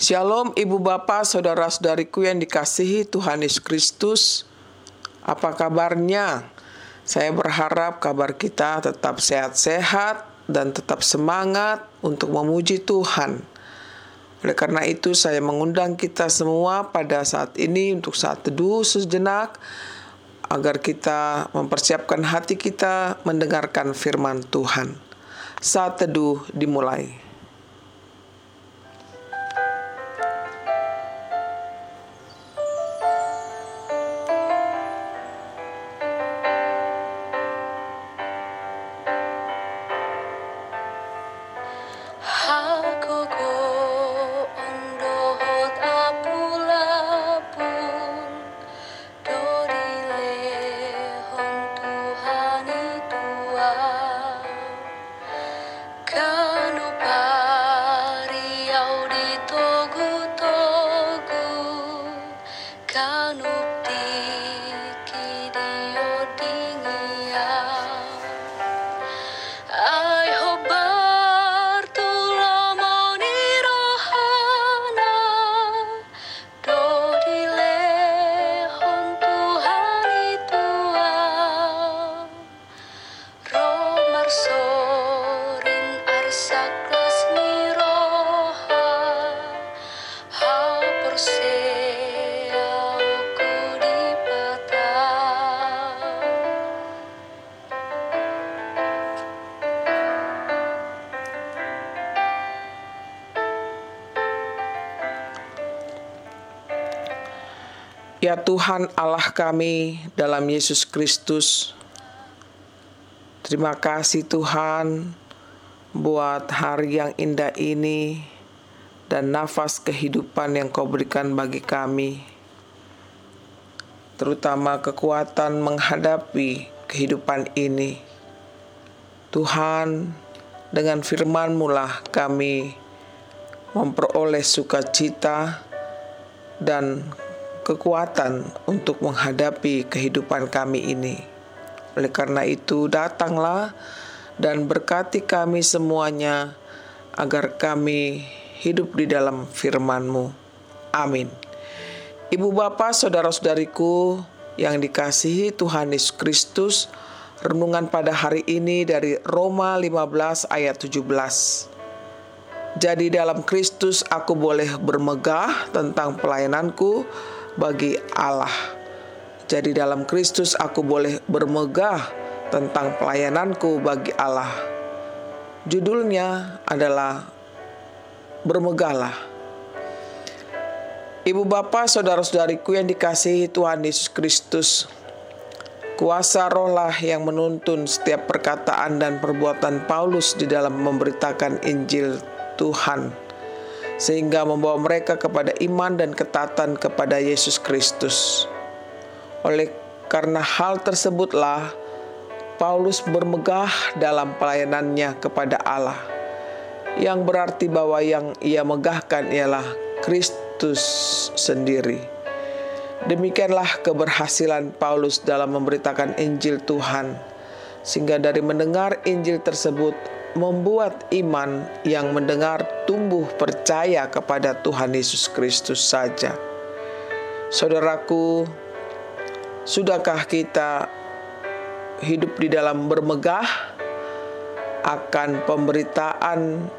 Shalom Ibu Bapak, Saudara-saudariku yang dikasihi Tuhan Yesus Kristus. Apa kabarnya? Saya berharap kabar kita tetap sehat-sehat dan tetap semangat untuk memuji Tuhan. Oleh karena itu saya mengundang kita semua pada saat ini untuk saat teduh sejenak agar kita mempersiapkan hati kita mendengarkan firman Tuhan. Saat teduh dimulai. Ya Tuhan Allah kami dalam Yesus Kristus, terima kasih Tuhan buat hari yang indah ini dan nafas kehidupan yang kau berikan bagi kami. Terutama kekuatan menghadapi kehidupan ini. Tuhan, dengan firman-Mu lah kami memperoleh sukacita dan kekuatan untuk menghadapi kehidupan kami ini. Oleh karena itu, datanglah dan berkati kami semuanya agar kami hidup di dalam firman-Mu. Amin. Ibu bapak, saudara-saudariku yang dikasihi Tuhan Yesus Kristus, renungan pada hari ini dari Roma 15 ayat 17. Jadi dalam Kristus aku boleh bermegah tentang pelayananku bagi Allah. Jadi dalam Kristus aku boleh bermegah tentang pelayananku bagi Allah. Judulnya adalah Bermegahlah. Ibu bapak saudara-saudariku yang dikasihi Tuhan Yesus Kristus, kuasa rohlah yang menuntun setiap perkataan dan perbuatan Paulus di dalam memberitakan Injil Tuhan sehingga membawa mereka kepada iman dan ketatan kepada Yesus Kristus. Oleh karena hal tersebutlah Paulus bermegah dalam pelayanannya kepada Allah. Yang berarti bahwa yang ia megahkan ialah Kristus sendiri. Demikianlah keberhasilan Paulus dalam memberitakan Injil Tuhan, sehingga dari mendengar Injil tersebut membuat iman yang mendengar tumbuh percaya kepada Tuhan Yesus Kristus saja. Saudaraku, sudahkah kita hidup di dalam bermegah akan pemberitaan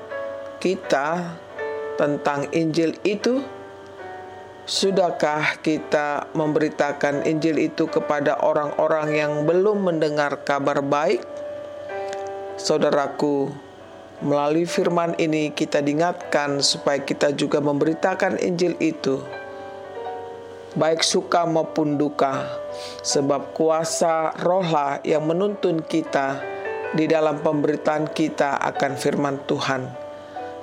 kita tentang Injil itu? Sudahkah kita memberitakan Injil itu kepada orang-orang yang belum mendengar kabar baik? Saudaraku, melalui firman ini kita diingatkan supaya kita juga memberitakan Injil itu. Baik suka maupun duka sebab kuasa rohlah yang menuntun kita di dalam pemberitaan kita akan firman Tuhan.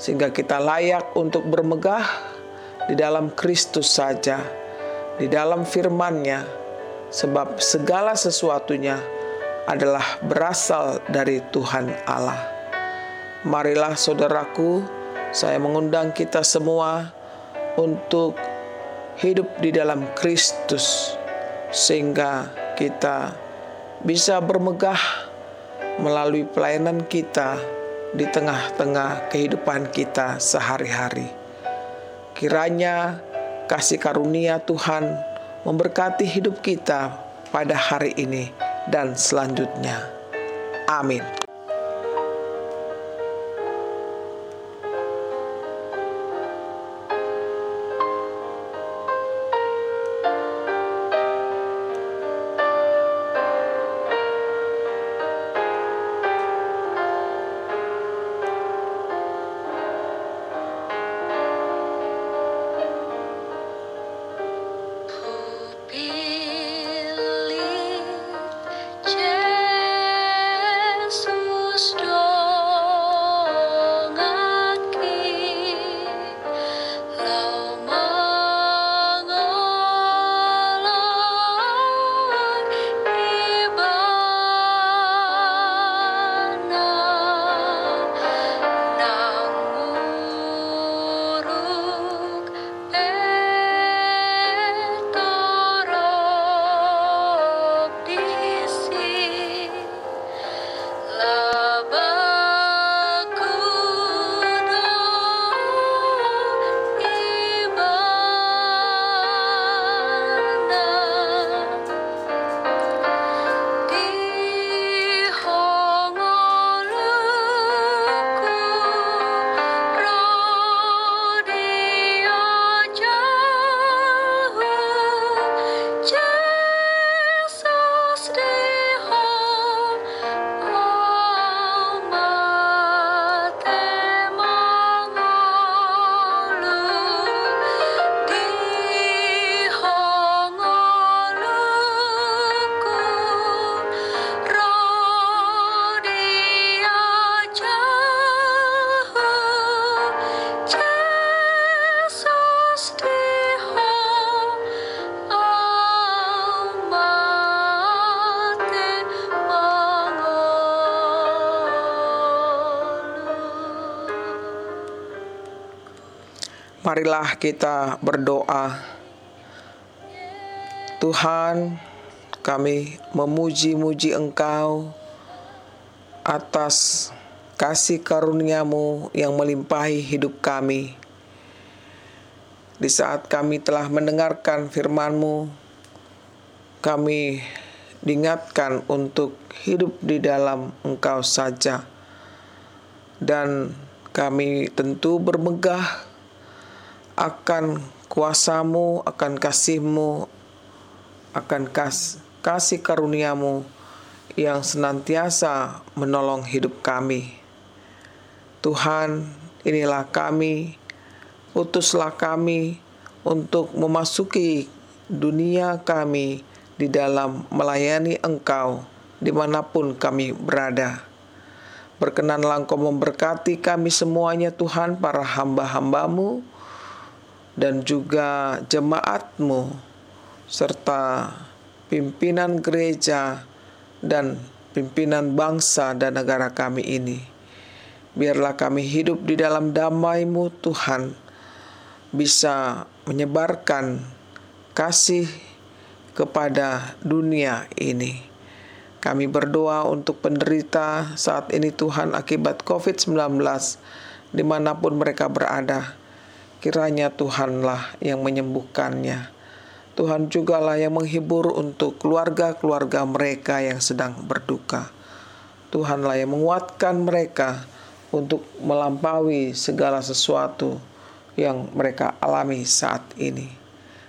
Sehingga kita layak untuk bermegah di dalam Kristus saja di dalam firman-Nya sebab segala sesuatunya adalah berasal dari Tuhan Allah. Marilah saudaraku, saya mengundang kita semua untuk hidup di dalam Kristus sehingga kita bisa bermegah melalui pelayanan kita di tengah-tengah kehidupan kita sehari-hari. Kiranya kasih karunia Tuhan memberkati hidup kita pada hari ini dan selanjutnya. Amin. Marilah kita berdoa. Tuhan, kami memuji-muji Engkau atas kasih karuniamu yang melimpahi hidup kami. Di saat kami telah mendengarkan firman-Mu, kami diingatkan untuk hidup di dalam Engkau saja. Dan kami tentu bermegah akan kuasamu, akan kasihmu, akan kas, kasih karuniamu yang senantiasa menolong hidup kami. Tuhan, inilah kami, utuslah kami untuk memasuki dunia kami di dalam melayani Engkau di mana pun kami berada. Berkenanlah Engkau memberkati kami semuanya Tuhan, para hamba-hambamu, dan juga jemaatmu serta pimpinan gereja dan pimpinan bangsa dan negara kami ini. Biarlah kami hidup di dalam damai-Mu Tuhan, bisa menyebarkan kasih kepada dunia ini. Kami berdoa untuk penderita saat ini Tuhan akibat COVID-19 di mana pun mereka berada Kiranya Tuhanlah yang menyembuhkannya. Tuhan jugalah yang menghibur untuk keluarga-keluarga mereka yang sedang berduka. Tuhanlah yang menguatkan mereka untuk melampaui segala sesuatu yang mereka alami saat ini.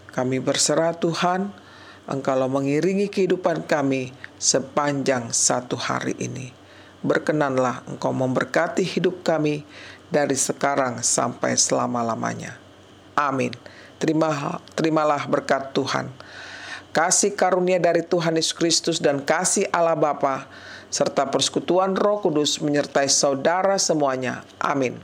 Kami berserah Tuhan, Engkau mengiringi kehidupan kami sepanjang satu hari ini. Berkenanlah Engkau memberkati hidup kami dari sekarang sampai selama-lamanya. Amin. Terima, terimalah berkat Tuhan. Kasih karunia dari Tuhan Yesus Kristus dan kasih Allah Bapa serta persekutuan Roh Kudus menyertai saudara semuanya. Amin.